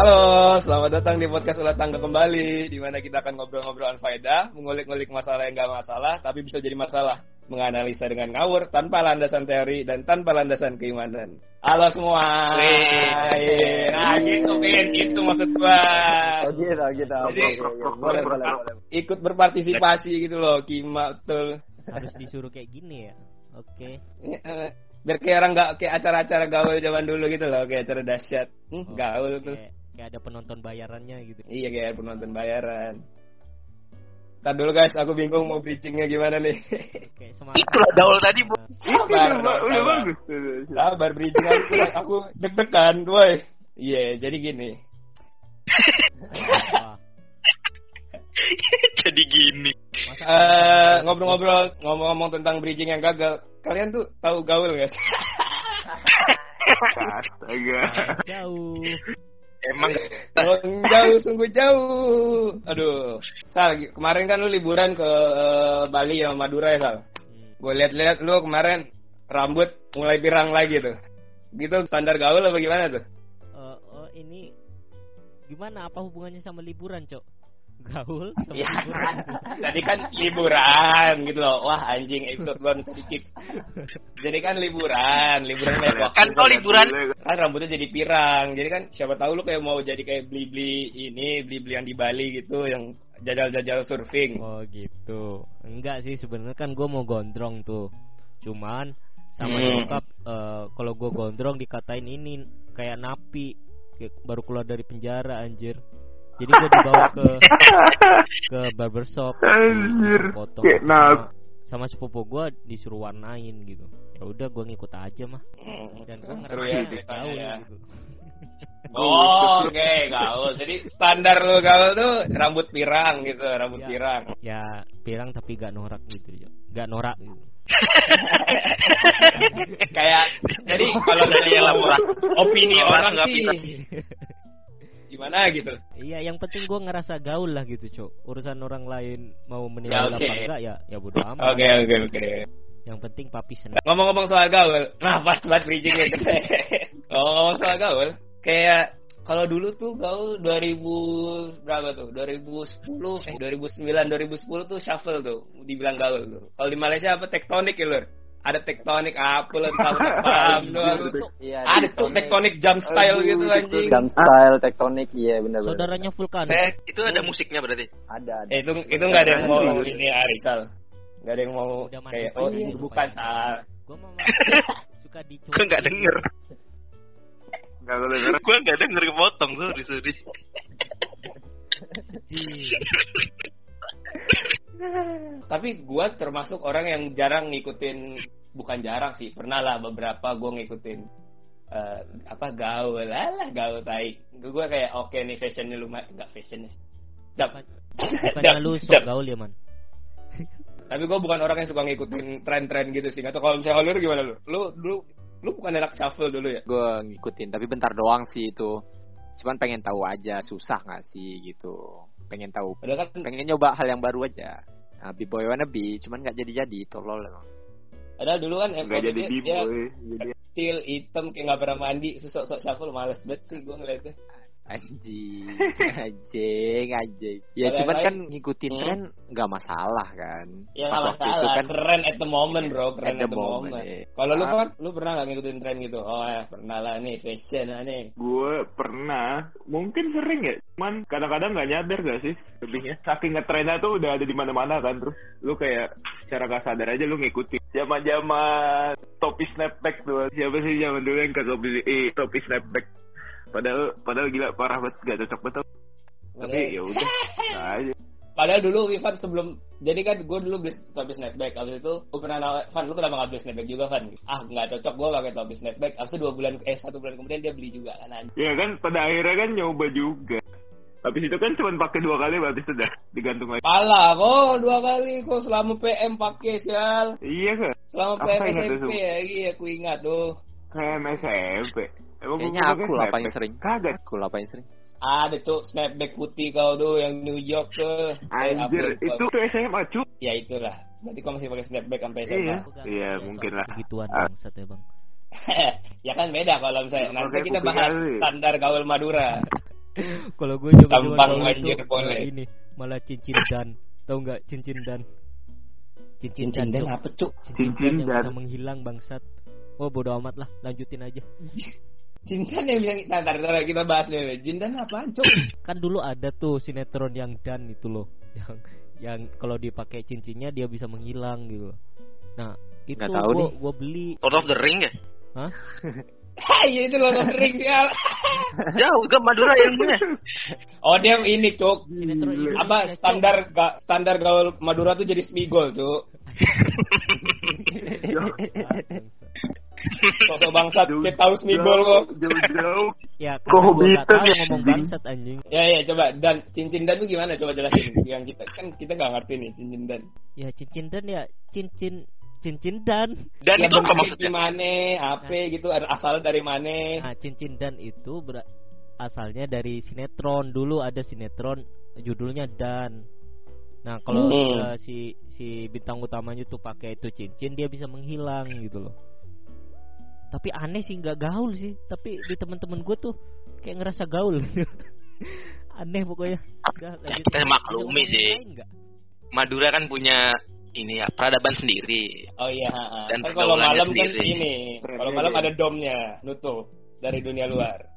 Halo, selamat datang di podcast Ulat Tangga kembali, di mana kita akan ngobrol-ngobrol faedah, mengulik-ngulik masalah yang gak masalah, tapi bisa jadi masalah. Menganalisa dengan ngawur, tanpa landasan teori, dan tanpa landasan keimanan. Halo semua. Wih. Nah, gitu. Itu maksud gua. Oh gitu, gitu. Jadi, Oke, oke, oke. boleh, boleh, boleh. Ikut berpartisipasi gitu loh, Kima, betul. harus disuruh kayak gini ya oke Eh, Biar kayak orang gak, kayak acara-acara gaul zaman dulu gitu loh, kayak acara dahsyat. Hmm, Oh, gaul tuh. Kayak, ada penonton bayarannya gitu Iya kayak penonton bayaran. Ntar dulu guys, aku bingung mau bridgingnya gimana nih. kayak semangat Itulah gaul tadi, Bu. Sabar, Udah, bagus. Sabar bridging aku, aku deg-degan, boy. Iya, jadi gini. Jadi gini. Eh, ngobrol-ngobrol, ngomong-ngomong tentang bridging yang gagal. Kalian tuh tahu gaul guys? Astaga. jauh Emang Oh, jauh, sungguh jauh. Aduh. Sal, kemarin kan lu liburan ke eh, Bali sama Madura ya, Sal? Hmm, Gue lihat-lihat lu kemarin rambut mulai pirang lagi tuh. Gitu standar gaul apa gimana tuh? eh, oh ini gimana apa hubungannya sama liburan cok gaul Ya, liburan tadi kan liburan gitu loh. Wah anjing episode baru sedikit. Jadi kan liburan, liburan waktu. kan kau liburan Kan rambutnya jadi pirang. Jadi kan siapa tahu lu kayak mau jadi kayak beli-beli ini, beli-beli yang di Bali gitu, yang jajal-jajal surfing. oh gitu enggak sih sebenarnya kan gue mau gondrong tuh cuman sama Hmm. nyokap eh, kalau gue gondrong dikatain ini kayak napi kayak baru keluar dari penjara anjir jadi gue dibawa ke ke barbershop Anjir. potong Kayak sama, sepupu gue disuruh warnain gitu ya udah gue ngikut aja mah dan gue ngerasa ya gaul ya. gitu Oh, oke, gaul. Jadi standar lu gaul tuh rambut pirang gitu, rambut Ya. pirang. ya pirang tapi gak norak gitu ya gak norak gitu kayak jadi kalau dari opini Orang nggak pirang. Gimana gitu. Iya, yang penting gue ngerasa gaul lah gitu, cok. Urusan orang lain mau menilai Ya, oke. apa enggak ya, ya bodo amat. Oke, oke, oke. Yang penting papi senang. Ngomong-ngomong soal gaul, nah pas banget bridgingnya Ngomong-ngomong soal gaul, kayak kalau dulu tuh gaul 2000 berapa tuh? 2010, eh 2009, 2010 tuh shuffle tuh, dibilang gaul tuh. Kalau di Malaysia apa tektonik ya lur? Ada tektonik apa lu tahu paham doang. Iya, Ada tuh tektonik jump style gitu anjing. Jump style, tektonik, iya benar benar. Saudaranya Vulkan. Eh, itu ada musiknya berarti. Ada, ada. Eh, itu itu nggak ada yang mau ini Arisal. Nggak ada yang mau kayak oh lupa ini bukan ya. sal. Mah suka dicoba. Gue nggak denger. Enggak boleh denger. Gue nggak denger kepotong sorry sorry. Tapi gua termasuk orang yang jarang ngikutin bukan jarang sih, pernah lah beberapa gua ngikutin eh, apa gaul lah gaul tai. Gua kayak oke nih fashionnya lumayan enggak fashionnya. Dap. Bukannya lu sok gaul ya, Man? Tapi gua bukan orang yang suka ngikutin tren-tren gitu sih. Atau kalau misalnya lu gimana lu? Lu dulu lu bukan anak shuffle dulu ya? gue ngikutin tapi bentar doang sih itu cuman pengen tahu aja susah nggak sih gitu pengen tahu. Padahal kan pengen nyoba hal yang baru aja. Nah, b-boy wannabe cuman nggak jadi jadi tolol emang. Padahal dulu kan Enggak jadi dia- dia kecil hitam kayak nggak pernah mandi susah sok shuffle males banget sih gue ngeliatnya anjing anjing anjing ya Kalau cuman kan lain- ngikutin Hmm. tren nggak masalah kan ya Pas waktu itu masalah kan keren at the moment bro keren at the, moment, eh. kalau lu kan lu pernah nggak ngikutin tren gitu oh ya pernah lah nih fashion lah nih gue pernah, mungkin sering ya, cuman kadang-kadang nggak nyadar gak sih lebihnya. Saking ngetrennya tuh udah ada di mana-mana kan, terus lu kayak secara gak sadar aja lu ngikutin. Zaman-zaman topi snapback tuh, siapa sih zaman dulu yang ke topi, eh, topi snapback? Padahal, padahal gila parah banget, gak cocok betul. Tapi ya udah, nah aja. padahal dulu Ivan sebelum jadi kan gue dulu beli topi snapback abis itu gue pernah nawa Van lu kenapa nggak beli snapback juga Van ah nggak cocok gue pakai topi snapback abis itu dua bulan eh satu bulan kemudian dia beli juga kan anjing. Ya kan pada akhirnya kan nyoba juga. Habis itu kan cuma pakai dua kali berarti sudah digantung lagi. Pala kok dua kali kok selama PM pakai sial Iya kan? selama Apa PM SMP ya iya aku ingat tuh Kayak SMP. Emang kayaknya gua aku lah paling sering Kagak. aku lah paling sering Ada tuh snapback putih kau tuh yang New York tuh. Anjir, itu tuh SMA cu. Ya itulah. Berarti kau masih pakai snapback sampai SMA. Iya. Iya, Ya, mungkin lah. Begituan Ah. bangsat ya bang. ya kan beda kalau misalnya Ya, nanti kita bahas kali. standar gaul Madura. Kalau gue coba Sampang itu boleh. ini malah cincin dan. Tahu nggak cincin dan? Cincin, Cincin dan apa cuk? Cincin, Cincin dan yang dan. bisa menghilang bangsat. Oh bodo amat lah, lanjutin aja. Cinta yang bisa kita ntar, ntar kita bahas dulu. Jindan apaan cuk? Kan dulu ada tuh sinetron yang dan itu loh, yang yang kalau dipakai cincinnya dia bisa menghilang gitu. Nah itu Nggak tahu gua, nih. gua beli. Lord of the Ring ya? Hah? Iya itu loh ring sial. Jauh ke Madura ilmunya. Oh dia ini cuk. Sinetron Gila. Indonesia, Apa Cok. standar ga, standar gaul Madura tuh jadi Smigol cuk. Sosok bangsat kita tahu Smigol kok. Jauh-jauh. Ya Kok tahu ya, ngomong bangsat anjing. Ya ya coba dan cincin dan tuh gimana coba jelasin yang kita kan kita nggak ngerti nih cincin dan. Ya cincin dan ya cincin cincin dan. Dan ya itu apa maksudnya? Gimana, apa gitu, ada asal dari mana? Nah cincin dan itu ber- asalnya dari sinetron dulu ada sinetron judulnya dan. Nah kalau Hmm. eh, si si bintang utamanya tuh pakai itu cincin dia bisa menghilang gitu loh. Tapi aneh sih nggak gaul sih. Tapi di teman-teman gue tuh kayak ngerasa gaul. aneh pokoknya. Udah, lanjut. kita maklumi sih. Madura kan punya ini ya peradaban sendiri. Oh iya. Dan kan kalau malam kan sendiri. ini, kalau malam ada domnya, nutup dari dunia luar.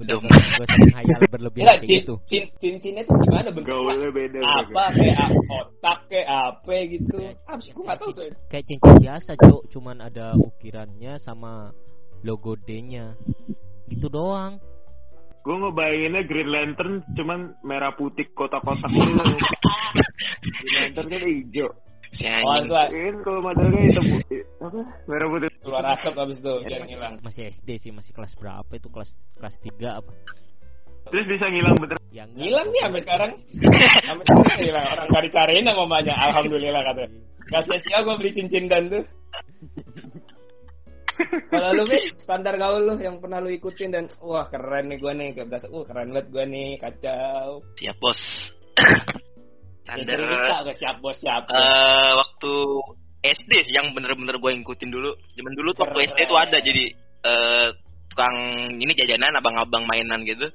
Udah nggak nggak usah menghayal berlebihan Enggak, kayak cin, gitu. cin, cincinnya tuh gimana bentuknya? Gaulnya beda. Apa kayak a- otak kayak apa gitu? Apa sih? Gue nggak tahu soalnya. kayak cincin biasa cok cuman ada ukirannya sama logo D-nya itu doang Gue ngebayanginnya Green Lantern cuman merah putih kotak-kotak gitu. Green Lantern kan hijau. Si Oh, anjing. itu kalau hitam putih. Apa? Merah putih. Keluar asap abis itu biar ngilang. masih SD sih masih kelas berapa itu kelas kelas 3 apa Terus bisa ngilang bener. yang Ngilang nih sampai sekarang. Sampai sekarang ngilang. Orang gak dicariin sama mamanya. Alhamdulillah katanya. Gak sia-sia gue beli cincin dan tuh. Kalau lu nih standar gaul lu yang pernah lu ikutin dan wah keren nih gue nih kayak berasa wah keren banget gue nih kacau. Siap bos. Ya, Standar cerita ke siap bos siap. bos. eh waktu SD sih yang bener-bener gue ngikutin dulu. Zaman dulu tuh waktu. SD tuh ada jadi eh tukang ini jajanan abang-abang mainan gitu.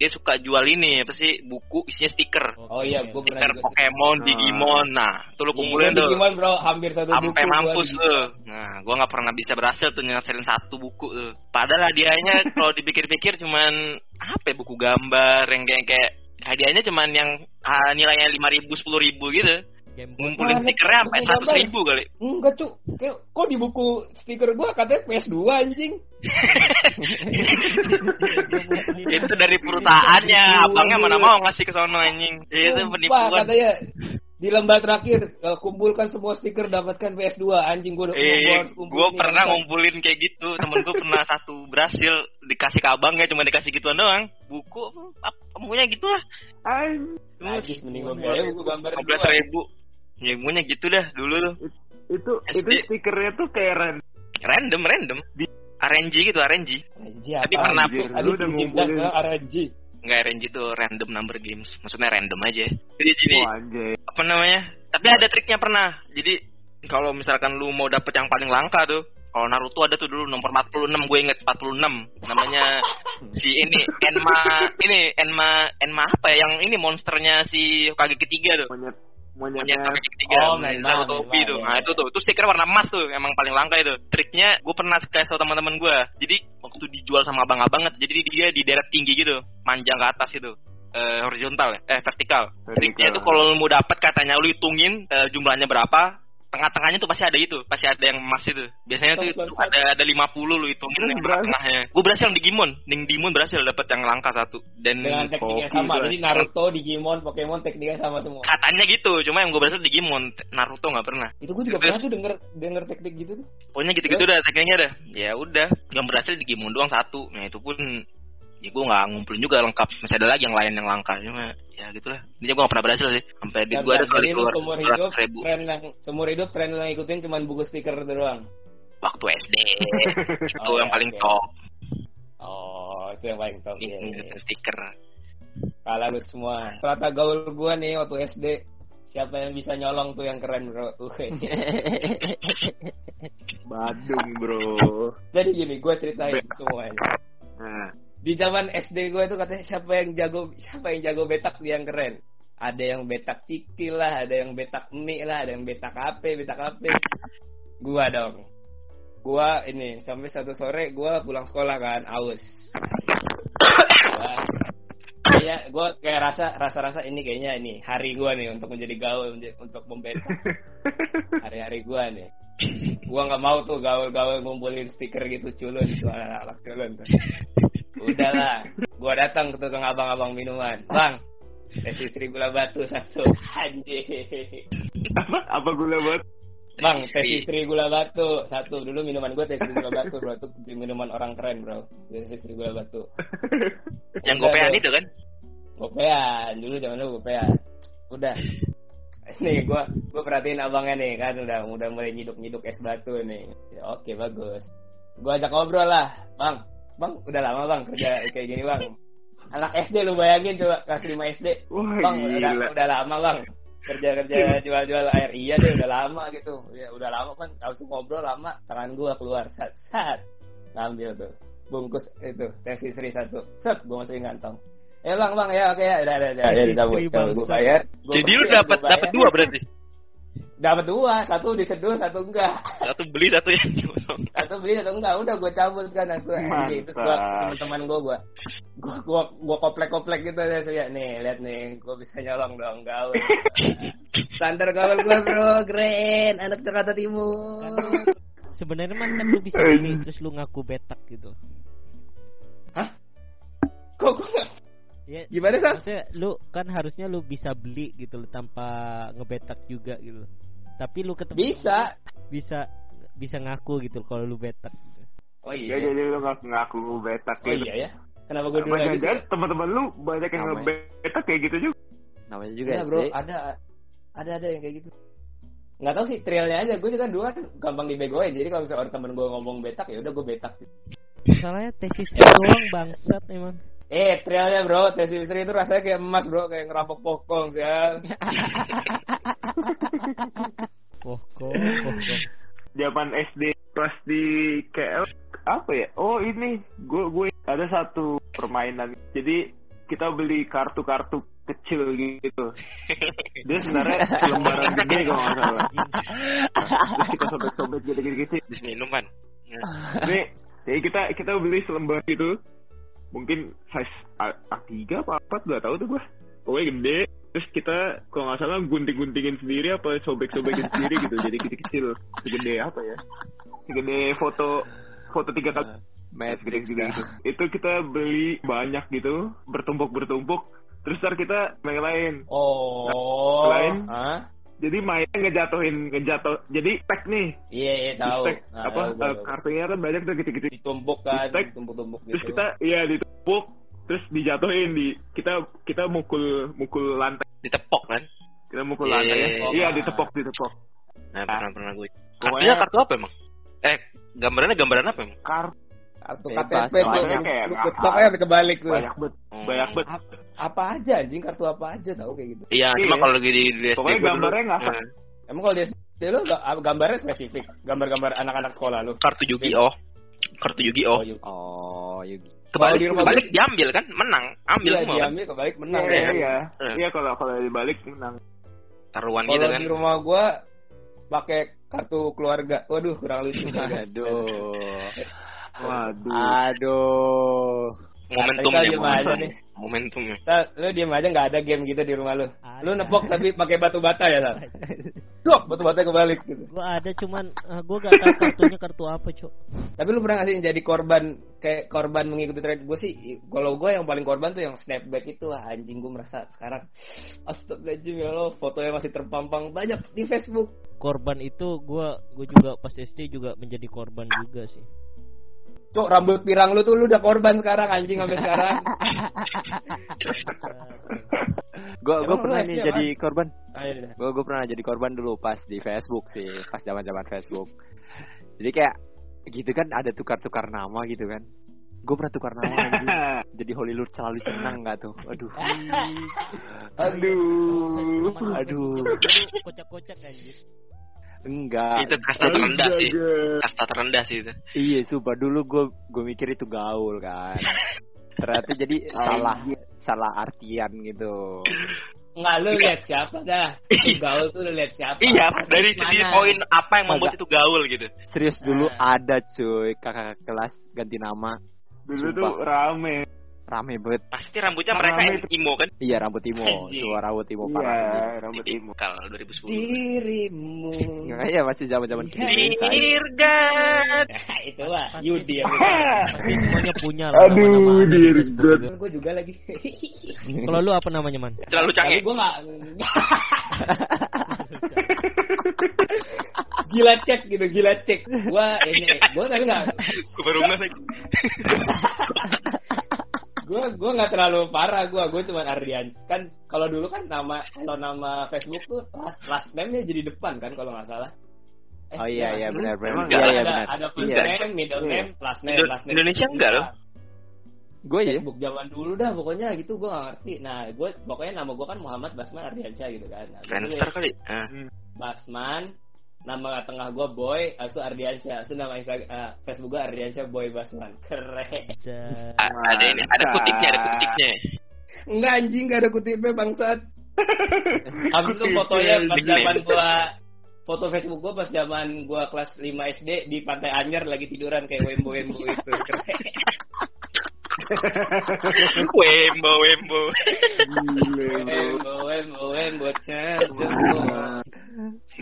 Dia suka jual ini apa sih buku isinya stiker. Oh iya, gue pernah Stiker juga. Pokemon, Nah. Digimon. Nah, tuh lu kumpulin tuh. Digimon bro, hampir satu buku. Sampai mampus tuh. Nah, gua nggak pernah bisa berhasil tuh nyelesain satu buku tuh. Padahal hadiahnya kalau dipikir-pikir cuman apa ya, buku gambar yang kayak kayak hadiahnya cuman yang ah, nilainya lima ribu sepuluh ribu gitu. Game Boy Ngumpulin Mana stikernya sampai seratus gambar? ribu kali. Enggak Kayak, kok di buku stiker gua katanya PS2 anjing. Itu dari perusahaannya, abangnya mana mau ngasih ke sono anjing. Itu Sumpah, penipuan. katanya di lembar terakhir eh, kumpulkan semua stiker dapatkan PS2 anjing gua udah gua Eh, gue nih, pernah bangsat. ngumpulin kayak gitu. Temen gue pernah satu berhasil dikasih ke abangnya, cuma dikasih gituan doang. Buku, apa, punya gitu lah. Najis mending gua buku gambar belas ribu ya punya gitu dah dulu tuh Itu itu SD. stikernya tuh kayak ran. random random di RNG gitu RNG Tapi apa, pernah- anjir? Lu Aduh, udah ngumpulin. das, RNG. nggak RNG tuh random number games maksudnya random aja jadi jadi anjay. apa namanya tapi ada triknya pernah jadi kalau misalkan lu mau dapet yang paling langka tuh kalau Naruto ada tuh dulu nomor 46 gue inget 46 namanya si ini Enma ini Enma Enma apa ya yang ini monsternya si Hokage ketiga tuh Monyet monyet ketiga. Oh, Naruto Menma, itu ya. nah itu tuh. Itu stiker warna emas tuh emang paling langka itu. Triknya gue pernah kasih tau teman-teman gue jadi waktu dijual sama abang-abang jadi dia di deret tinggi gitu panjang ke atas itu eh, horizontal ya. Eh vertikal. Triknya itu kalau lu mau dapat katanya lu hitungin eh, jumlahnya berapa tengah-tengahnya tuh pasti ada itu pasti ada yang emas itu. Biasanya tuh itu ada ada 50 lu hitungin yang tengahnya gue berhasil yang Digimon Ning Digimon berhasil dapat yang langka satu. Dan Dengan tekniknya sama. Jadi Naruto, Digimon, Pokemon tekniknya sama semua. katanya gitu cuma yang gue berhasil Digimon Naruto nggak pernah. Itu gue juga Terus- pernah tuh denger denger teknik gitu tuh. pokoknya gitu-gitu dah tekniknya dah. Ya udah yang berhasil Digimon doang satu. Nah itu pun ya gue nggak ngumpulin juga lengkap. Masih ada lagi yang lain yang langka cuma ya gitulah ini gue nggak pernah berhasil sih sampai di gue ada sekali keluar seumur hidup seratus ribu tren yang seumur hidup tren yang ikutin cuma buku stiker doang. waktu SD itu Oh, yang paling oke. top Oh, itu yang paling top. Iya, iya. stiker Kalah lu semua. Rata gaul gua nih waktu SD siapa yang bisa nyolong tuh yang keren bro Badung bro. jadi gini gue ceritain semuanya Nah, di zaman SD gue itu katanya siapa yang jago siapa yang jago betak dia yang keren. Ada yang betak cikil lah ada yang betak mie lah ada yang betak apa betak apa gua dong. Gua ini sampai satu sore gua pulang sekolah kan aus. Iya, gue kayak rasa rasa-rasa ini kayaknya ini hari gua nih untuk menjadi gaul untuk membetak. Hari-hari gua nih. Gua nggak mau tuh gaul-gaul ngumpulin stiker gitu culun itu anak-anak culun tuh. Udahlah, gua datang ke tukang abang-abang minuman. Bang, tes istri gula batu satu. Anjing. apa apa gula buat Bang, tes istri gula batu satu. Dulu minuman gue tes istri gula batu, bro. Itu minuman orang keren, bro. Tes istri gula batu. Yang gopean itu kan? Gopean, dulu zaman dulu gopean. Udah. Nih gua gua perhatiin abangnya nih kan udah udah mulai nyiduk-nyiduk es batu nih. Ya, oke bagus. Gua ajak ngobrol lah, Bang. Bang, udah lama Bang kerja kayak gini, Bang. Anak SD lu bayangin coba kelas 5 SD. wah Bang, udah, gila udah lama, Bang. Kerja-kerja jual-jual air iya deh udah lama gitu. Ya udah lama kan langsung ngobrol lama, tangan gua keluar sat sat. Ngambil tuh bungkus itu tes istri satu. Set, gua masukin kantong. Ya bang, bang, ya oke ya, udah, udah, udah, ya, cabut, cabut, bang, gue set. bayar. Gua Jadi lu bayar, dapat gua bayar. Dapat dua satu diseduh, satu enggak. Satu beli satu yang Satu beli, satu enggak. Udah gue cabut kan, langsung anjing. Terus Mantap. teman-teman gue, gua, gua, gua, gua koplek-koplek gitu ya, saya nih, lihat nih, gue bisa nyolong dong gaul. Standar gaul gue bro, keren, anak Jakarta Timur. Sebenarnya mah kan lu bisa beli terus lu ngaku betak gitu. Kok gue Ya, Gimana? Maksudnya lu kan harusnya lu bisa beli gitu loh tanpa ngebetak juga gitu. Tapi lu ketemu Bisa. bisa bisa ngaku gitu kalau lu betak. gitu. Oh ya iya. jadi lu ngaku ngaku betak Oh iya ya. Kenapa gue dulu gitu? jangan teman-teman lu banyak yang Namanya. ngebetak kayak gitu juga. Namanya juga Iya SD. bro, ada ada ada yang kayak gitu. Nggak tahu sih trialnya aja. Gue juga dulu kan gampang dibegoin. Jadi kalau misalnya orang temen gue ngomong betak ya udah gue betak. Masalahnya tesis doang bangsat emang. Eh trialnya bro, tes istri itu rasanya kayak emas bro, kayak ngerampok pokong sih. Pokok, pokok. Zaman SD pas di KL apa ya? Oh ini gue gue ada satu permainan. Jadi kita beli kartu-kartu kecil gitu. Dia sebenarnya lembaran gede kalau nggak salah. Terus kita sobek-sobek gitu-gitu. Habis minuman. Nih, jadi kita kita beli selembar gitu. Mungkin size A, A3 apa apa nggak tahu tuh gua. Pokoknya gede. Terus kita kalau nggak salah gunting-guntingin sendiri apa sobek-sobekin sendiri gitu. Jadi kecil-kecil. Segede apa ya? Segede foto foto tiga kali. Matrix Segede gitu. Itu kita beli banyak gitu, bertumpuk-bertumpuk. Terus ntar kita main lain. Oh. Lain? Hah? Jadi mainnya ngejatuhin, ngejatuh. Jadi pack nih. Iya iya tahu. Nah, apa eh, tahu. kartunya kan banyak tuh gitu-gitu. ditumpuk kan, Stack. ditumpuk-tumpuk gitu. terus kita iya ditumpuk terus dijatuhin di kita kita mukul mukul lantai Ditepok kan? kita mukul Iya, lantai ya. iya, iya. iya ditepok ditepok Nah, pernah pernah gue. Kartunya kartu apa emang? Eh, gambarannya gambaran apa emang? kar kartu KTP ngakak. ketok aja kebalik tuh. banyak bet Hmm. banyak bet Ap- apa aja anjing kartu apa aja tahu kayak gitu. Iya, Iya. cuma kalau lagi di, di SD Pokoknya gambarnya ngakak. eh, Emang kalau di SD lu ga- gambarnya spesifik, gambar-gambar anak-anak sekolah lu. kartu Yu-Gi-Oh. Kartu Yu-Gi-Oh. Oh, Yugi. Oh, Yugi. Kebalik, di rumah kebalik diambil kan? Menang. Ambil Iya, semua kan? diambil kebalik menang. iya iya ya. iya iya kalau kalau dibalik menang Taruhan gitu Kalau kan. di rumah gua pakai kartu keluarga. Waduh, kurang lucu. Aduh. Waduh Aduh. Momentumnya, Kita diem aja momentum. nih. Momentumnya. Sal, lu diem aja nggak ada game gitu di rumah lu. Ada. Lu nepok tapi pakai batu bata ya, Sal? Dok, batu bata kebalik gitu. Gua ada cuman eh, gua gak tahu kartunya kartu apa, Cok. Tapi lu pernah nggak sih jadi korban kayak korban mengikuti tren gue sih? Kalau gue yang paling korban tuh yang snapback itu ah, anjing gue merasa sekarang astagfirullahaladzim ya Allah fotonya masih terpampang banyak di Facebook. Korban itu gua gua juga pas SD juga menjadi korban juga sih. Cok rambut pirang lu tuh lu udah korban sekarang anjing sampai sekarang. Gua gua Emang lu pernah nih jadi korban. Ayo deh. Gua gua pernah jadi korban dulu pas di Facebook sih, pas zaman-zaman Facebook. Jadi kayak gitu kan ada tukar-tukar nama gitu kan. Gue pernah tukar nama anjing. Jadi Hollywood selalu senang nggak tuh? Aduh. aduh Aduh. Kocak-kocak anjir. Enggak. Itu kasta terendah sih. Kasta terendah sih itu. Iya, sumpah dulu gue gue mikir itu gaul kan. Ternyata jadi salah salah artian gitu. Enggak lu lihat siapa dah. Lu gaul tuh lu lihat siapa. Iya, dari segi poin apa yang membuat Agak- itu gaul gitu. Serius dulu Ah. ada cuy kakak kelas ganti nama Dulu Sumpah. tuh rame. Rame banget. Pasti rambutnya Rame mereka itu. imo kan? Iya rambut imo, Anjing. suara rambut imo Iya, parah. rambut Di imo. Kal 2010. Dirimu. Iya masih zaman-zaman kita. Dirgat. Nah, itu lah. Yudi yang Pasti semuanya punya lah Aduh, nama-nama ada di dear Facebook God. juga. Gue juga lagi. Kalau lu apa namanya man? Terlalu Tapi canggih. gue gak Gila cek gitu, gila cek Gue ini, gue tapi gak Gue baru nggak lagi. Gue gue gak terlalu parah gue Gue cuma Ardian Kan kalau dulu kan nama Kalau nama Facebook tuh last, last name-nya jadi depan kan kalau gak salah Eh, Oh iya iya iya, benar benar. Iya ada, iya ada, benar. ada first Iya. name, middle Iya. name, last name, Indo- last name. Indonesia enggak loh? Gue ya. Facebook zaman dulu dah pokoknya gitu gue gak ngerti. Nah gue pokoknya nama gue kan Muhammad Basman Ardiansyah gitu kan. Nah, Friendster tulis kali. Ah. Basman, nama tengah gue Boy, asu Ardiansyah, asu nama Instagram, eh, Facebook gue Ardiansyah Boy Basman. Keren. Ada ini, ada kutipnya, ada kutipnya. Enggak anjing gak ada kutipnya bangsat. Habis itu fotonya pas zaman gua foto Facebook gua pas zaman gua kelas 5 SD di Pantai Anyar lagi tiduran kayak wembo wembo itu. Keren. Wembo, wembo. Wembo wembo wembo.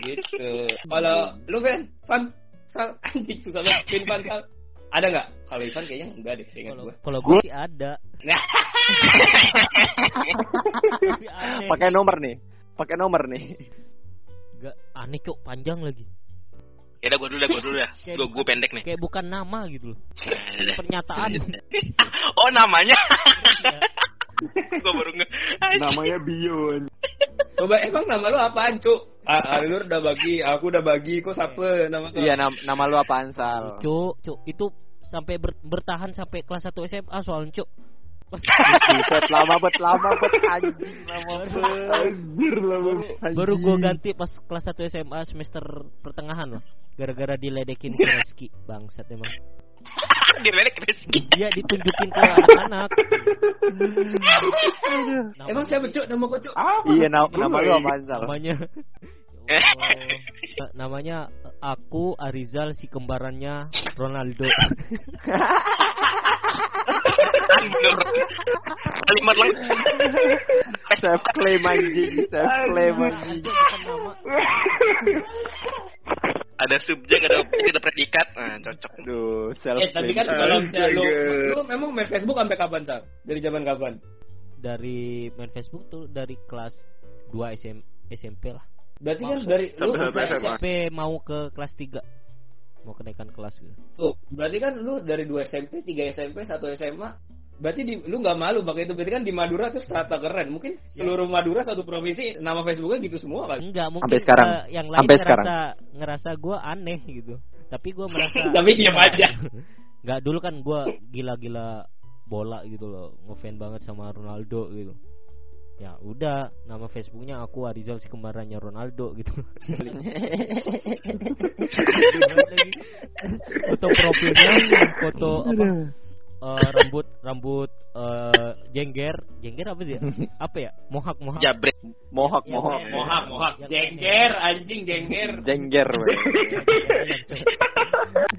Gitu. Kalau lu Fen, Fan, Sal, anjing susah banget. Fin, Fan, Sal. Ada nggak? Kalau Ivan kayaknya enggak deh, seingat gua. kalau gue sih ada. Pakai nomor nih. Pakai nomor nih. Gak aneh cok panjang lagi. Ya udah gue dulu dah, gue dulu dah. Gue gue pendek nih. Kayak bukan nama gitu loh. Pernyataan. Oh namanya. Gue baru nge. Namanya Bion. Coba emang nama lu apaan, Cuk? Ah, Alur udah bagi, aku udah bagi, kok siapa nama kau? Iya nama, nama lu apaan Sal? Cuk, cuk itu sampai ber- bertahan sampai kelas 1 SMA soalnya cuk. Lama bet lama bet anjing lama bet. Anjir lah bang. Baru gue ganti pas kelas 1 SMA semester pertengahan loh. Gara-gara diledekin si Reski bangsat emang. Direlek rezeki. Dia ditunjukin ke anak-anak. Emang siapa, Cuk? Nama kau, Cuk? Apa? Iya nama, nama lu Sal? namanya namanya aku Arizal si kembarannya Ronaldo. Kalimat lang. Self claim anjing, self claim anjing. Ada subjek, ada objek, ada predikat. Nah, cocok. Aduh, self Eh, tapi kan kalau misalnya lu, lu memang main Facebook sampai kapan, Sal? Dari zaman kapan? Dari main Facebook tuh dari kelas 2 SM, SMP lah. Berarti kan dari lu. SMP mau ke kelas 3 mau kenaikan kelas gitu. Tuh, berarti kan lu dari 2 SMP, 3 SMP, 1 SMA. Berarti di, lu nggak malu pakai itu. Berarti kan di Madura tuh strata keren. Mungkin seluruh Madura satu provinsi nama Facebooknya gitu semua kan. Enggak, mungkin Sampai sekarang. eh, yang lain Sampai ngerasa ngerasa gua aneh gitu. Tapi gua merasa Tapi diam aja. Enggak dulu kan gua gila-gila bola gitu loh, ngefan banget sama Ronaldo gitu. Ya udah, nama Facebooknya aku Arizal si kembarannya Ronaldo gitu. foto profilnya foto apa? Eh, rambut rambut eh, jengger, jengger apa sih? ya? Apa ya? Mohak mohak. Jabret. Mohak, Ya, mohak, ya, Mohak, mohak. Yang Jengger, anjing jengger. Jengger, weh.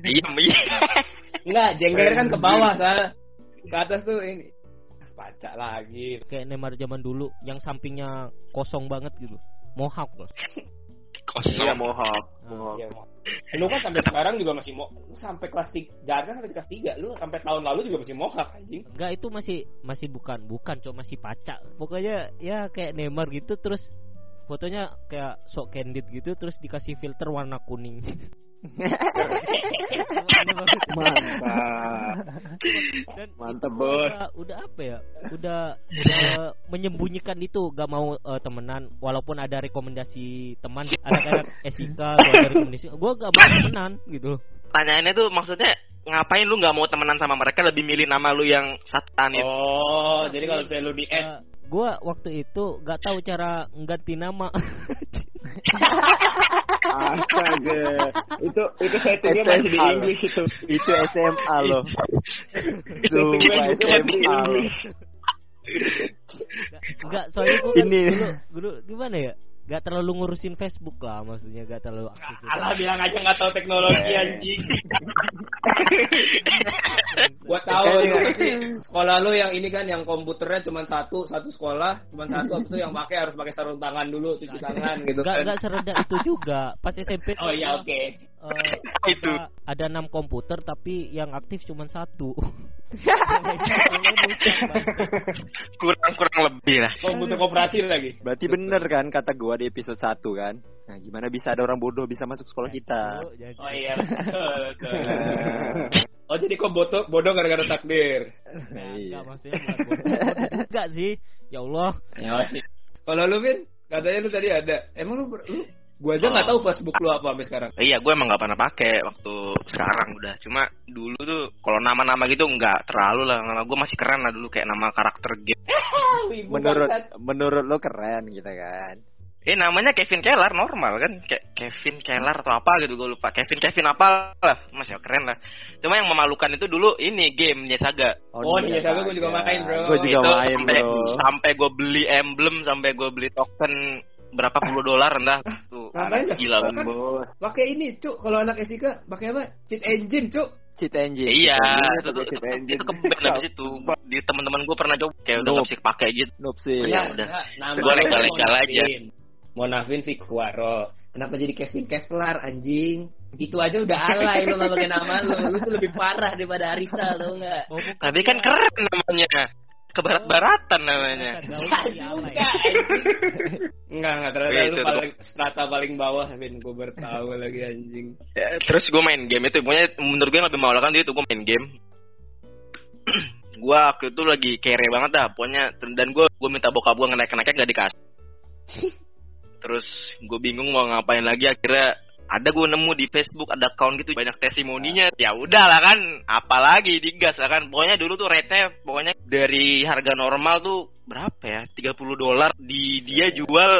Iya, iya. Enggak, jengger kan ke bawah, Sal. Ke atas tuh ini. Baca lagi. Kayak Neymar zaman dulu yang sampingnya kosong banget gitu. Mohak loh. Iya Kosong. mohak. Ah. Mohak. Iya. Lu kan sampai sekarang juga masih mau lu sampai kelas 3 jangan sampai kelas 3 lu sampai tahun lalu juga masih mohak anjing. Enggak itu masih masih bukan bukan cuma masih pacak. Pokoknya ya kayak Neymar gitu terus fotonya kayak sok candid gitu terus dikasih filter warna kuning. Mantap. Dan Mantap, Bos. Udah, udah apa ya? Udah, udah menyembunyikan itu gak mau eh, temenan walaupun ada rekomendasi teman anak-anak Esika gua ada rekomendasi gue gak mau temenan gitu. Tanyaannya tuh maksudnya ngapain lu nggak mau temenan sama mereka lebih milih nama lu yang satan itu. Oh, jadi kalau misalnya lu di add Eh, gua waktu itu gak tahu cara ngganti nama. Astaga. itu itu settingnya masih di. English itu. Itu SMA loh. Itu SMA loh. Enggak, soalnya gue kan Ini. dulu, dulu gimana ya? Gak terlalu ngurusin Facebook lah, maksudnya gak terlalu aktif. Alah bilang aja nggak tahu teknologi anjing. Gua tahu itu pasti sekolah lu yang ini kan yang komputernya cuma satu, satu sekolah, cuma satu itu yang pakai harus pakai sarung tangan dulu, cuci tangan gitu Enggak kan. enggak serendah itu juga. Pas SMP Oh iya oke. Eh, Itu. ada- enam komputer tapi yang aktif cuma satu. Kurang kurang lebih lah Komputer koperasi lagi. Berarti bener kan kata gua di episode 1 kan. Nah, gimana bisa ada orang bodoh bisa masuk sekolah kita? Oh, jadi- iya betul, betul. Oh jadi kok bodoh bodoh gara-gara takdir. Enggak, Iya. enggak maksudnya bukan bodoh. Enggak sih. Ya Allah. Kalau lu Vin, katanya lu tadi ada. Emang lu, lu gua aja nggak Oh. tahu Facebook lu apa sampai sekarang. iya gue emang nggak pernah pakai waktu sekarang udah cuma dulu tuh kalau nama-nama gitu nggak terlalu lah nama gue masih keren lah dulu kayak nama karakter game Menurut menurut lo keren gitu kan. eh namanya Kevin Keller normal kan kayak Kevin Keller atau apa gitu gue lupa Kevin Kevin apa lah masih keren lah cuma yang memalukan itu dulu ini gamenya Saga Oh, Ninja Saga gua juga main, bro. Gue juga itu main, sampai bro. sampai gue beli emblem sampai gue beli token berapa puluh dolar entah tuh Ngapain dah? gila Kan pakai ini, Cuk. Kalau anak SIK pakai apa? Cheat engine, Cuk. Cheat engine. Iya, Cheat itu, engine, itu, cheat engine. itu keben habis itu. Di teman-teman gue pernah coba kayak udah bisa pakai gitu. Noob sih. Iya, udah. Gua lu legal-legal aja. Monavin Vikuaro. Kenapa jadi Kevin Kevlar anjing? Itu aja udah alay lu nggak pakai nama lu. Lu tuh lebih parah daripada Arisa tau nggak? Oh. Tapi kan keren namanya. Kebarat-baratan namanya. Enggak. Enggak, ternyata Itu paling strata paling bawah Vin. Gue bertahu lagi anjing. Ya, terus gue main game itu, pokoknya menurut gue yang lebih memalukan dia itu gue main game. gue waktu itu lagi kere banget dah, pokoknya dan gue gue minta bokap gue ngenaik naiknya nggak dikasih. Terus gue bingung mau ngapain lagi akhirnya ada gue nemu di Facebook ada account gitu banyak testimoninya. Ya udah lah kan apalagi digas lah kan. Pokoknya dulu tuh rate pokoknya dari harga normal tuh berapa ya? 30 dolar. Di dia jual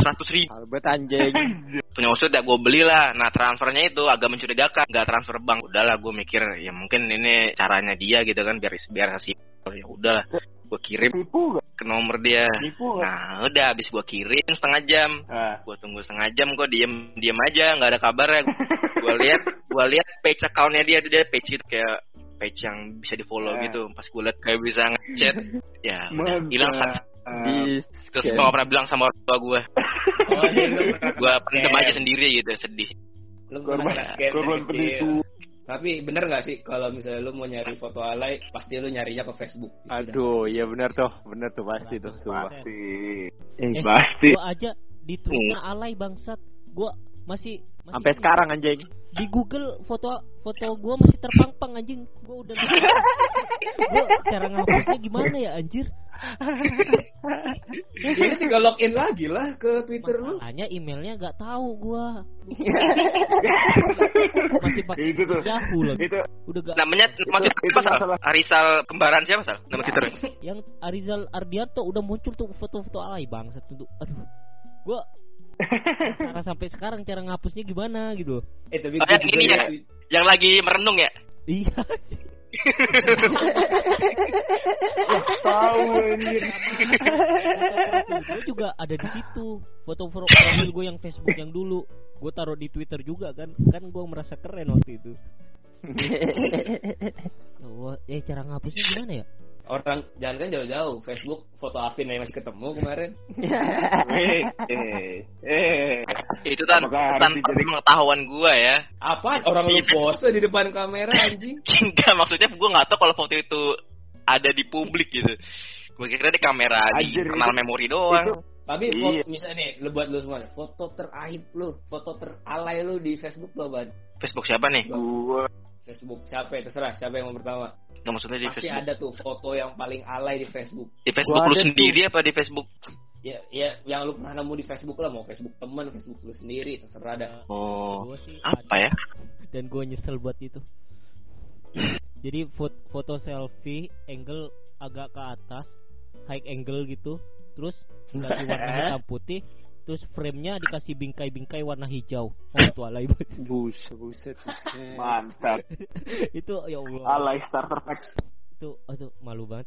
100 ribu. Albert anjing. punya usut ya gue beli lah nah transfernya itu agak mencurigakan. Nggak transfer bank. Udahlah gue mikir ya mungkin ini caranya dia gitu kan biar biar simpel ya udahlah gue kirim Tipu gak? ke nomor dia Tipu gak? nah udah habis gue kirim setengah jam Ah. gue tunggu setengah jam kok diem diem aja nggak ada kabarnya gue lihat gue lihat page accountnya dia tuh dia page itu kayak page yang bisa di follow Ah. gitu pas gue lihat kayak bisa ngechat ya hilang kan Di terus gue gak pernah bilang sama orang tua gue Oh, gue pendem aja sendiri gitu sedih Lu korban kecil. penipu. Tapi bener gak sih kalau misalnya lu mau nyari foto alay, pasti lu nyarinya ke Facebook. Gitu dah. Aduh, iya bener tuh, bener tuh pasti tuh, sumpah. Pasti. Eh, Eh, Pasti. Gua aja di Twitter alay bangsat. Gua masih, masih Sampai sekarang anjing. Di Google foto foto gua masih terpampang anjing. Gua udah gua cara ngapusnya gimana ya anjir? Ini tinggal login lagi lah ke Twitter lu. Masalahnya emailnya nggak tahu gua. masih pakai Itu tuh. Yahoo lagi. Itu Udah gak namanya nama Itu- Twitter itu apa Sal? masalah. Arisal kembaran siapa sal nama Twitter yang Arizal Ardianto udah muncul tuh foto-foto alay bangsat tuh. Aduh. Gua cara sampai sekarang cara ngapusnya gimana gitu. Eh tapi Oh, juga ini ya? yang lagi merenung ya Iya. tahu anjir. gue juga ada di situ foto pro- profil gue yang Facebook yang dulu gue taruh di Twitter juga kan kan gue merasa keren waktu itu ya Allah eh cara ngapusnya gimana ya Orang jangan kan jauh-jauh Facebook foto Afin yang masih ketemu kemarin. Eh, eh, eh. itu tan dijadi- pengetahuan gua ya Apaan? Orang lu pose di depan kamera anjing. enggak maksudnya gua nggak tahu kalau foto itu ada di publik gitu gua kira di kamera di Anjir, itu- memori doang itu- Tapi Iya. misalnya nih, lu buat lu semua, foto teraib lu, foto teralay lu di Facebook lu, Ban. Facebook siapa nih Gua Facebook siapa ya terserah, siapa yang mau pertama. Nggak maksudnya di Pasti Facebook. ada tuh foto yang paling alay di Facebook. di Facebook Gua lu ada sendiri apa di Facebook? Ya, ya yang lu pernah nemu di Facebook lah, mau Facebook teman, Facebook lu sendiri, terserah oh Gua sih apa ada. ya? Dan gue nyesel buat itu. Jadi foto, foto selfie angle agak ke atas high angle gitu terus ganti warna hitam putih terus frame-nya dikasih bingkai-bingkai warna hijau oh itu alay banget Buset, buset, buset. Mantap. itu ya Allah Alay starter pack. itu aduh malu banget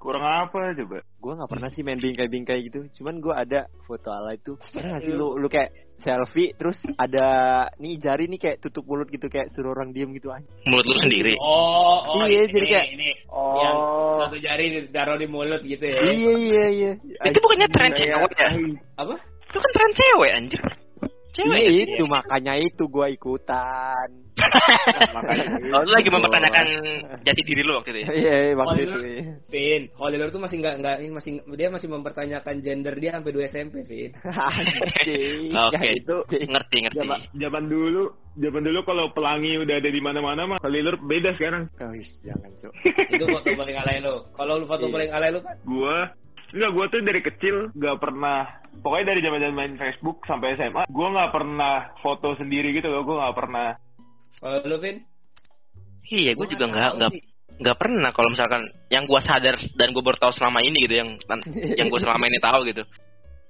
Kurang apa coba? Gue nggak pernah sih main bingkai-bingkai gitu. Cuman gue ada foto ala itu. Pernah sih lu lu kayak selfie terus ada nih jari nih kayak tutup mulut gitu kayak suruh orang diem gitu aja. Mulut lu sendiri. Oh, oh Iya, ini, jadi kayak- ini Oh. yang satu jari ditaruh di mulut gitu ya. Iya iya iya. Itu bukannya tren Kayak- cewek ya? Apa? Itu kan tren cewek anjir. Cewek Iya ya? itu makanya itu gue ikutan. makanya Oh, lu lagi mempertanyakan jati diri lu waktu itu ya? Iya waktu Oh, itu. lu- iya. Vin, Holilor tuh masih nggak nggak ini masih dia masih mempertanyakan gender dia sampai 2 SMP, Vin. Oke. Ya, itu Ngerti, ngerti. Zaman zaman dulu, zaman dulu kalau pelangi udah ada di mana-mana mah Halilur beda sekarang. Oh, jangan cok. Itu foto paling alay lo. Kalau lu foto Iya. paling alay lu kan? Gua Enggak, gua tuh dari kecil gak pernah Pokoknya dari zaman zaman main Facebook sampai SMA Gua gak pernah foto sendiri gitu loh Gua gak pernah. Kalau lu, Vin? Iya, gue juga nggak nggak tahu nggak pernah kalau misalkan yang gue sadar dan gue baru tahu selama ini gitu yang yang gue selama ini tahu gitu.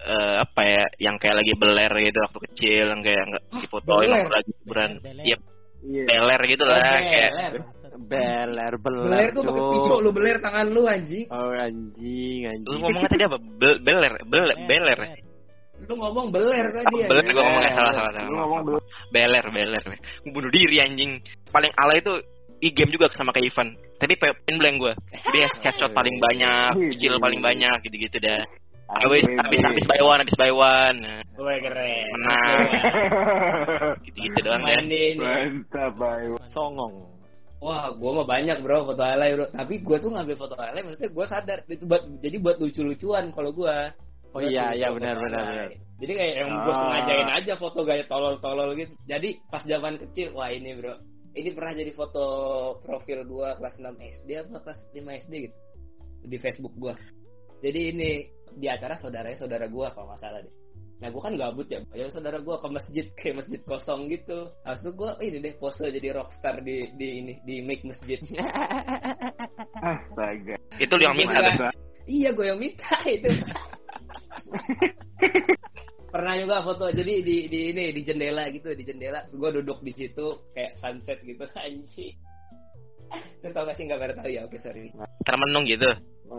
Eh apa ya yang kayak lagi beler gitu waktu kecil yang kayak nggak difotoin beler? waktu lagi liburan Beler, iya. Iya beler gitu lah Oh, kayak beler. Beler beler. Beler tuh pakai pisau lu beler tangan lu anjing. Oh anjing lu anjing. ngomongnya tadi apa? Bel- beler beler beler Lu ngomong beler tadi Oh, beler? gue ngomongnya salah salah salah. Lu ngomong beler. Beler Gua bunuh diri anjing. Paling alay itu di game juga sama kayak Ivan. Tapi pin blank gue dia headshot paling banyak skill paling banyak gitu-gitu dah. Habis habis habis by one habis by one. Nah, Wah, keren. Menang. gitu-gitu doang ini. Mantap bayu Songong. Wah, gua mah banyak bro foto alay bro. Tapi gua tuh ngambil foto alay, maksudnya gua sadar itu buat jadi buat lucu-lucuan kalau gua. Oh iya, iya, benar, benar, benar. Jadi kayak yang gua Ah. sengajain aja foto gaya tolol-tolol gitu. Jadi pas zaman kecil, wah ini bro. Ini pernah jadi foto profil gua kelas 6 SD apa kelas 5 SD gitu. Di Facebook gua. Jadi ini di acara saudaranya saudara gua kalau nggak salah deh. Nah gue kan gabut ya, ya saudara gue ke masjid kayak masjid kosong gitu. Habis itu gue ini deh pose jadi rockstar di di ini di make masjid. Astaga itu lu yang minta tuh iya gue yang minta itu. Pernah juga foto jadi di di ini di jendela gitu di jendela. Gue duduk di situ kayak sunset gitu anjing. Lu tau gak sih nggak pada tahu ya? Oke sorry. termenung gitu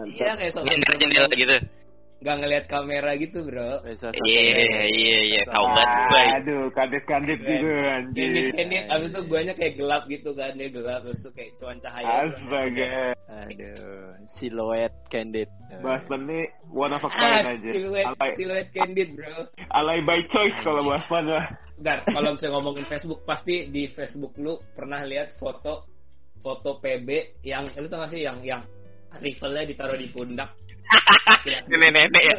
Iya kayak jendela jendela gitu Gak ngeliat kamera gitu bro. Bisa iya iya iya tahu banget Aduh kadit-kadit gitu anjing Ini ini abis itu guanya kayak gelap gitu kan dia gelap abis itu kayak cuan cahaya. gitu. Astaga Aduh, siluet candid. Basman nih one of a kind Ah, aja siluet, Alay, siluet candid bro. alay by choice kalau Basman mah Bentar, kalau misalnya ngomongin Facebook pasti di Facebook lu pernah lihat foto foto PB yang lu tau gak sih yang yang rifle-nya ditaruh di pundak. Nenek-nenek ya.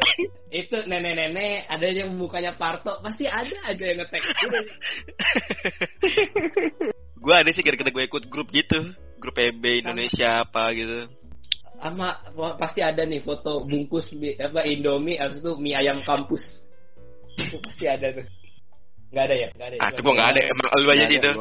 Itu nenek-nenek ada yang mukanya parto pasti ada aja yang ngetek. Gue ada sih gara-gara gue ikut grup gitu. Grup PB Indonesia apa gitu. Sama pasti ada nih foto bungkus mie- apa Indomie habis itu mie ayam kampus. Itu pasti ada tuh. Nggak ada ya? Nggak ada ya? ah itu gue nggak ada. Emang lu aja sih itu.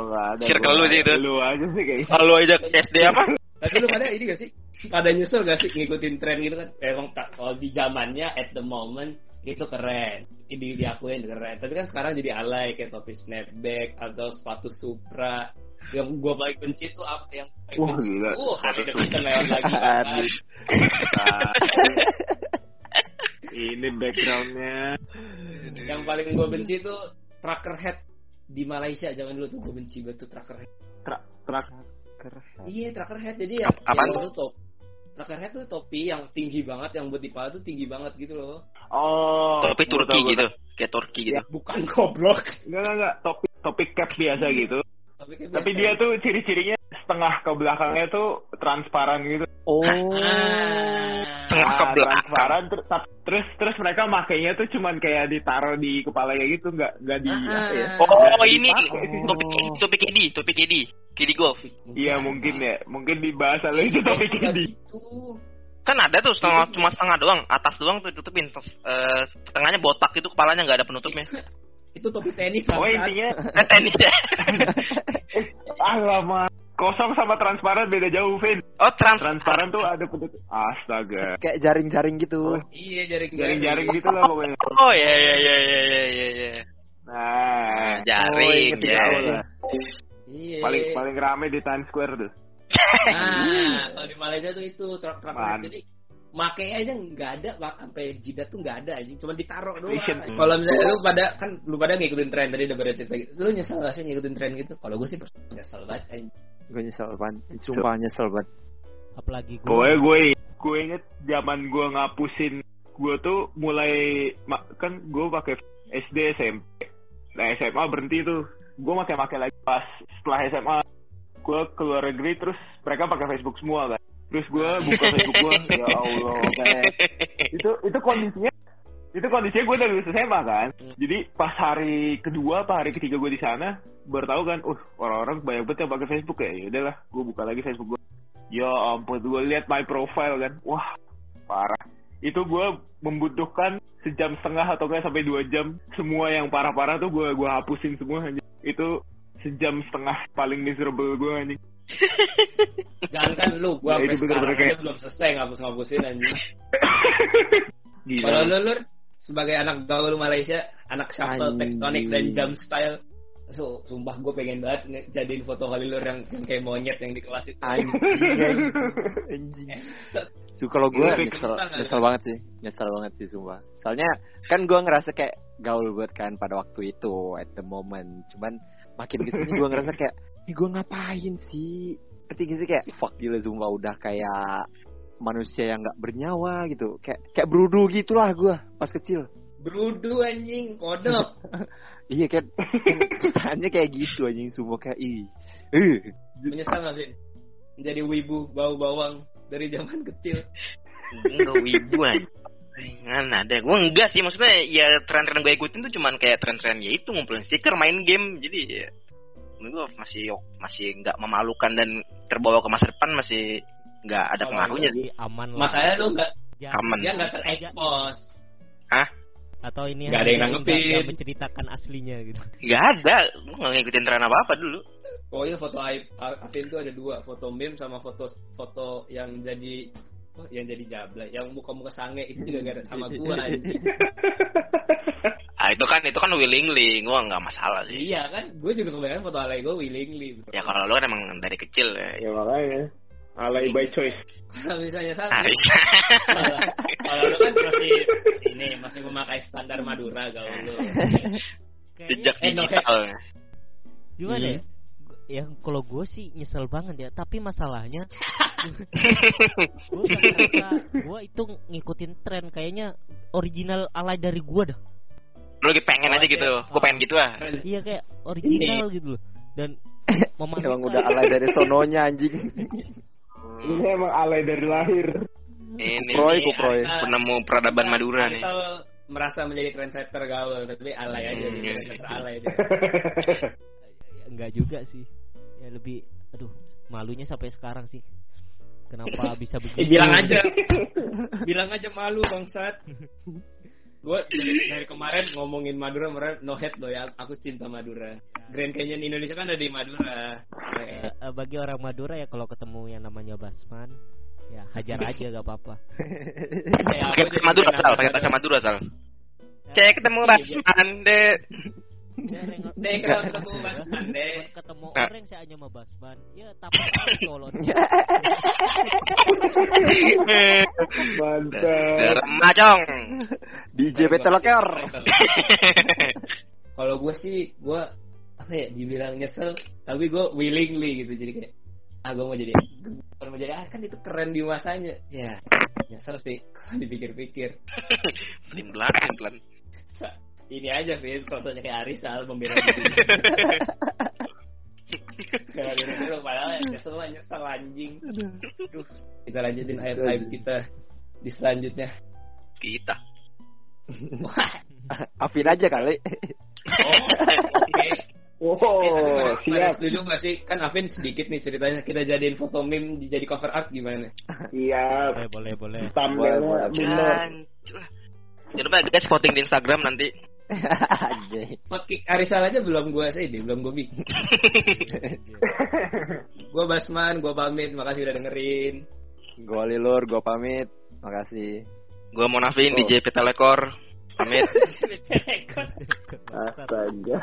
Circle lu sih ada. itu. Lu aja sih kayaknya kalau lu aja SD apa? Tapi lu pada ini gak sih? Pada nyesel gak sih ngikutin tren gitu kan? Emang tak- kalau di zamannya at the moment itu keren. Ini diakuin keren. Tapi kan sekarang jadi alay kayak topi snapback atau sepatu Supra. Yang gua paling benci tuh apa yang paling Wah, benci? gila. Uh, hari depan lewat lagi. kan? Ini backgroundnya yang paling gua benci tuh trucker head di Malaysia zaman dulu tuh gua benci banget tuh trucker head. Tra- trak Iya trucker head jadi ya. Ap- apaan yang tuh top. Trucker head tuh topi yang tinggi banget, yang buat di kepala tuh tinggi banget gitu loh. Oh tapi gua Turki gitu tahu. kayak Turki gitu Bukan goblok. Enggak enggak enggak Topik topik cap biasa gitu Tapi, kayak Tapi biasa. dia tuh ciri-cirinya setengah ke belakangnya tuh transparan gitu. Oh. Ah. Tengah ke Ah, belakang. transparan ter- terus terus mereka makainya tuh cuman kayak ditaruh di kepalanya gitu nggak nggak di Ah. apa ya? Oh nggak ini topik topik Edi topik Edi Kidi golf. Iya mungkin ya. Mungkin di bahasa lu itu topik ini gitu. kan ada tuh setengah cuma setengah doang. Atas doang tuh ditutupin. Terus eh, setengahnya botak itu kepalanya nggak ada penutupnya. Itu topi tenis oh intinya kan tenis ya. Alamak kosong sama transparan beda jauh, Vin. Oh, trans Transparan tuh ada penutup. Astaga. Kayak jaring-jaring gitu. Iya jaring Jaring-jaring gitu lah pokoknya. Oh ya ya ya ya ya ya. ya. Nah, Jaring, inget ya. gaul lah. Iya. paling paling rame di Times Square tuh. Nah, kalau di Malaysia tuh itu truk truk Man. jadi make aja nggak ada mak- sampai jidat tuh nggak ada aja cuma ditaruh doang kalau misalnya lu pada kan lu pada ngikutin tren tadi udah cerita gitu lu nyesel gak sih ngikutin tren gitu kalau gue sih nyesel banget anjing. Gue nyesel banget. Sumpah nyesel banget. apalagi gue Gue gue gue inget zaman gue ngapusin gue tuh mulai kan gue pakai SD SMP. Nah SMA berhenti tuh. Gue pakai pakai lagi pas setelah SMA gue keluar negeri terus mereka pakai Facebook semua kan. Terus gue buka Facebook gue ya Allah kayak itu itu kondisinya itu kondisinya gue dari lulus SMA kan? Jadi pas hari kedua apa hari ketiga gue di sana baru tahu kan uh orang-orang banyak banget yang pakai Facebook ya. Ya udahlah gue buka lagi Facebook gue ya ampun gue lihat my profile kan? Wah parah. Itu gue membutuhkan sejam setengah atau enggak sampai dua jam semua yang parah-parah tuh gue gue hapusin semua anjing. itu sejam setengah paling miserable gue anjing jangan kan lu gua Ya, sampai kayak- belum selesai ngapus ngapusin anjing kalau lu Lur, sebagai anak gaul Malaysia anak shuffle tektonik dan jump style So, sumpah gue pengen banget nge- jadiin foto Holilur yang, yang kayak monyet yang di kelas itu. Anjing. Anjing. So, kalau gue Lu nyesel, nyesel banget sih, nyesel banget sih sumpah. Soalnya kan gue ngerasa kayak gaul banget kan pada waktu itu at the moment. Cuman makin ke sini gue ngerasa kayak, gue ngapain sih? Ketika sih kayak fuck gila sumpah udah kayak manusia yang nggak bernyawa gitu, kayak kayak berudu gitulah gue pas kecil. Berudu anjing, kodok. Iya kan, kan kesannya kayak gitu anjing semua kayak ih. Menyesal gak sih? Menjadi wibu bau bawang dari zaman kecil. Enggak wibu. Ngan ada. Gue enggak sih maksudnya ya tren-tren gue ikutin tuh cuman kayak tren-tren ya itu ngumpulin stiker, main game. Jadi ya gue masih masih nggak memalukan dan terbawa ke masa depan masih nggak ada Oh, pengaruhnya sih. Jadi aman lah. Makanya lu gak, Ya, Aman. dia gak terekspos. atau ini Nggak ada yang nanggepin. nggak- nggak menceritakan aslinya gitu. Nggak ada. Gue nggak ngikutin tren apa apa dulu. Pokoknya foto Aib- Afin tuh ada dua, foto meme sama foto foto yang jadi oh, yang jadi jabla, yang muka-muka sange itu juga gara sama gua Ah itu kan itu kan willingly. Gue nggak masalah sih. iya kan, gue juga kebanyakan foto alay gue willingly. Ya kalau lo kan emang dari kecil ya. ya makanya alay by choice Kalau misalnya salah, kalau kalau lu kan masih ini masih memakai standar Madura gaul lu. Jejak Eh, no, digital. Gimana Hmm. ya? Ya kalau gue sih nyesel banget ya, tapi masalahnya gue gue itu ngikutin tren kayaknya original alay dari gue dah. Lo lagi pengen aja gitu. Gue pengen gitu ah. Iya kayak original gitu loh. Dan memalukan. emang udah alay dari sononya anjing. ini emang alay dari lahir Ini Kuproy, kuproy. penemu peradaban Madura nih. Merasa menjadi trendsetter gaul, tapi alay aja, Hmm, jadi iya. trendsetter alay dia. Ya, enggak juga sih. Ya lebih aduh malunya sampai sekarang sih. Kenapa bisa Eh, begitu? bilang aja, bilang aja malu bangsat. Gue dari, dari kemarin ngomongin Madura, kemarin no head loh ya. Aku cinta Madura. Grand Canyon Indonesia kan ada di Madura. Eh, eh, bagi orang Madura ya kalau ketemu yang namanya Basman ya hajar aja gak apa-apa. Kayak Pakai Madura sal, pakai bahasa Madura sal. Cek ketemu Basman deh. Dek, kalau ketemu Mas Ande. ketemu orang saya hanya sama Basman ya tapi tolong mantap Remajong. DJ Petaloker. Kalau gue sih, gue apa ya, dibilang nyesel, tapi gue willingly gitu. Jadi kayak, ah gue mau jadi, kalau mau jadi, ah kan itu keren di masanya. Ya, nyesel sih, kalau dipikir-pikir. Pelan pelan. Ini aja sih, sosoknya kayak Arisal membela diri. Kayak gitu padahal nyesel lah, nyesel anjing. Aduh, kita lanjutin aib-aib kita di selanjutnya. Kita. Afin aja kali. oh, oke. oh Pada siap setuju gak sih? Kan Afin sedikit nih ceritanya Kita jadiin foto meme jadi cover art gimana? siap boleh boleh boleh thumbnailnya bener. Jangan lupa guys voting di Instagram nanti. Anjay. Podcast Arisal aja belum gue sih, belum gue bikin. gue Basman, gue pamit, makasih udah dengerin. Gue Lilur, gue pamit. Makasih. Gue mau nafin Oh. DJ Petelekor. Pamit. Astaga.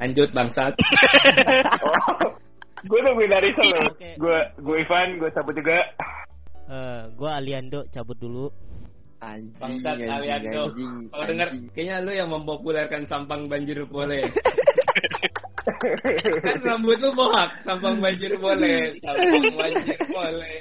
Lanjut bangsat. gue nungguin dari solo. Oke. Gue gue Ivan, gue cabut juga. Eh, gua Aliando cabut dulu. Anjing, Bangsat anjing, Aliando. anjing, Kalau denger, anjing. kayaknya lu yang mempopulerkan sampang banjir boleh. kan rambut lu bohak, sampang banjir boleh, sampang banjir boleh.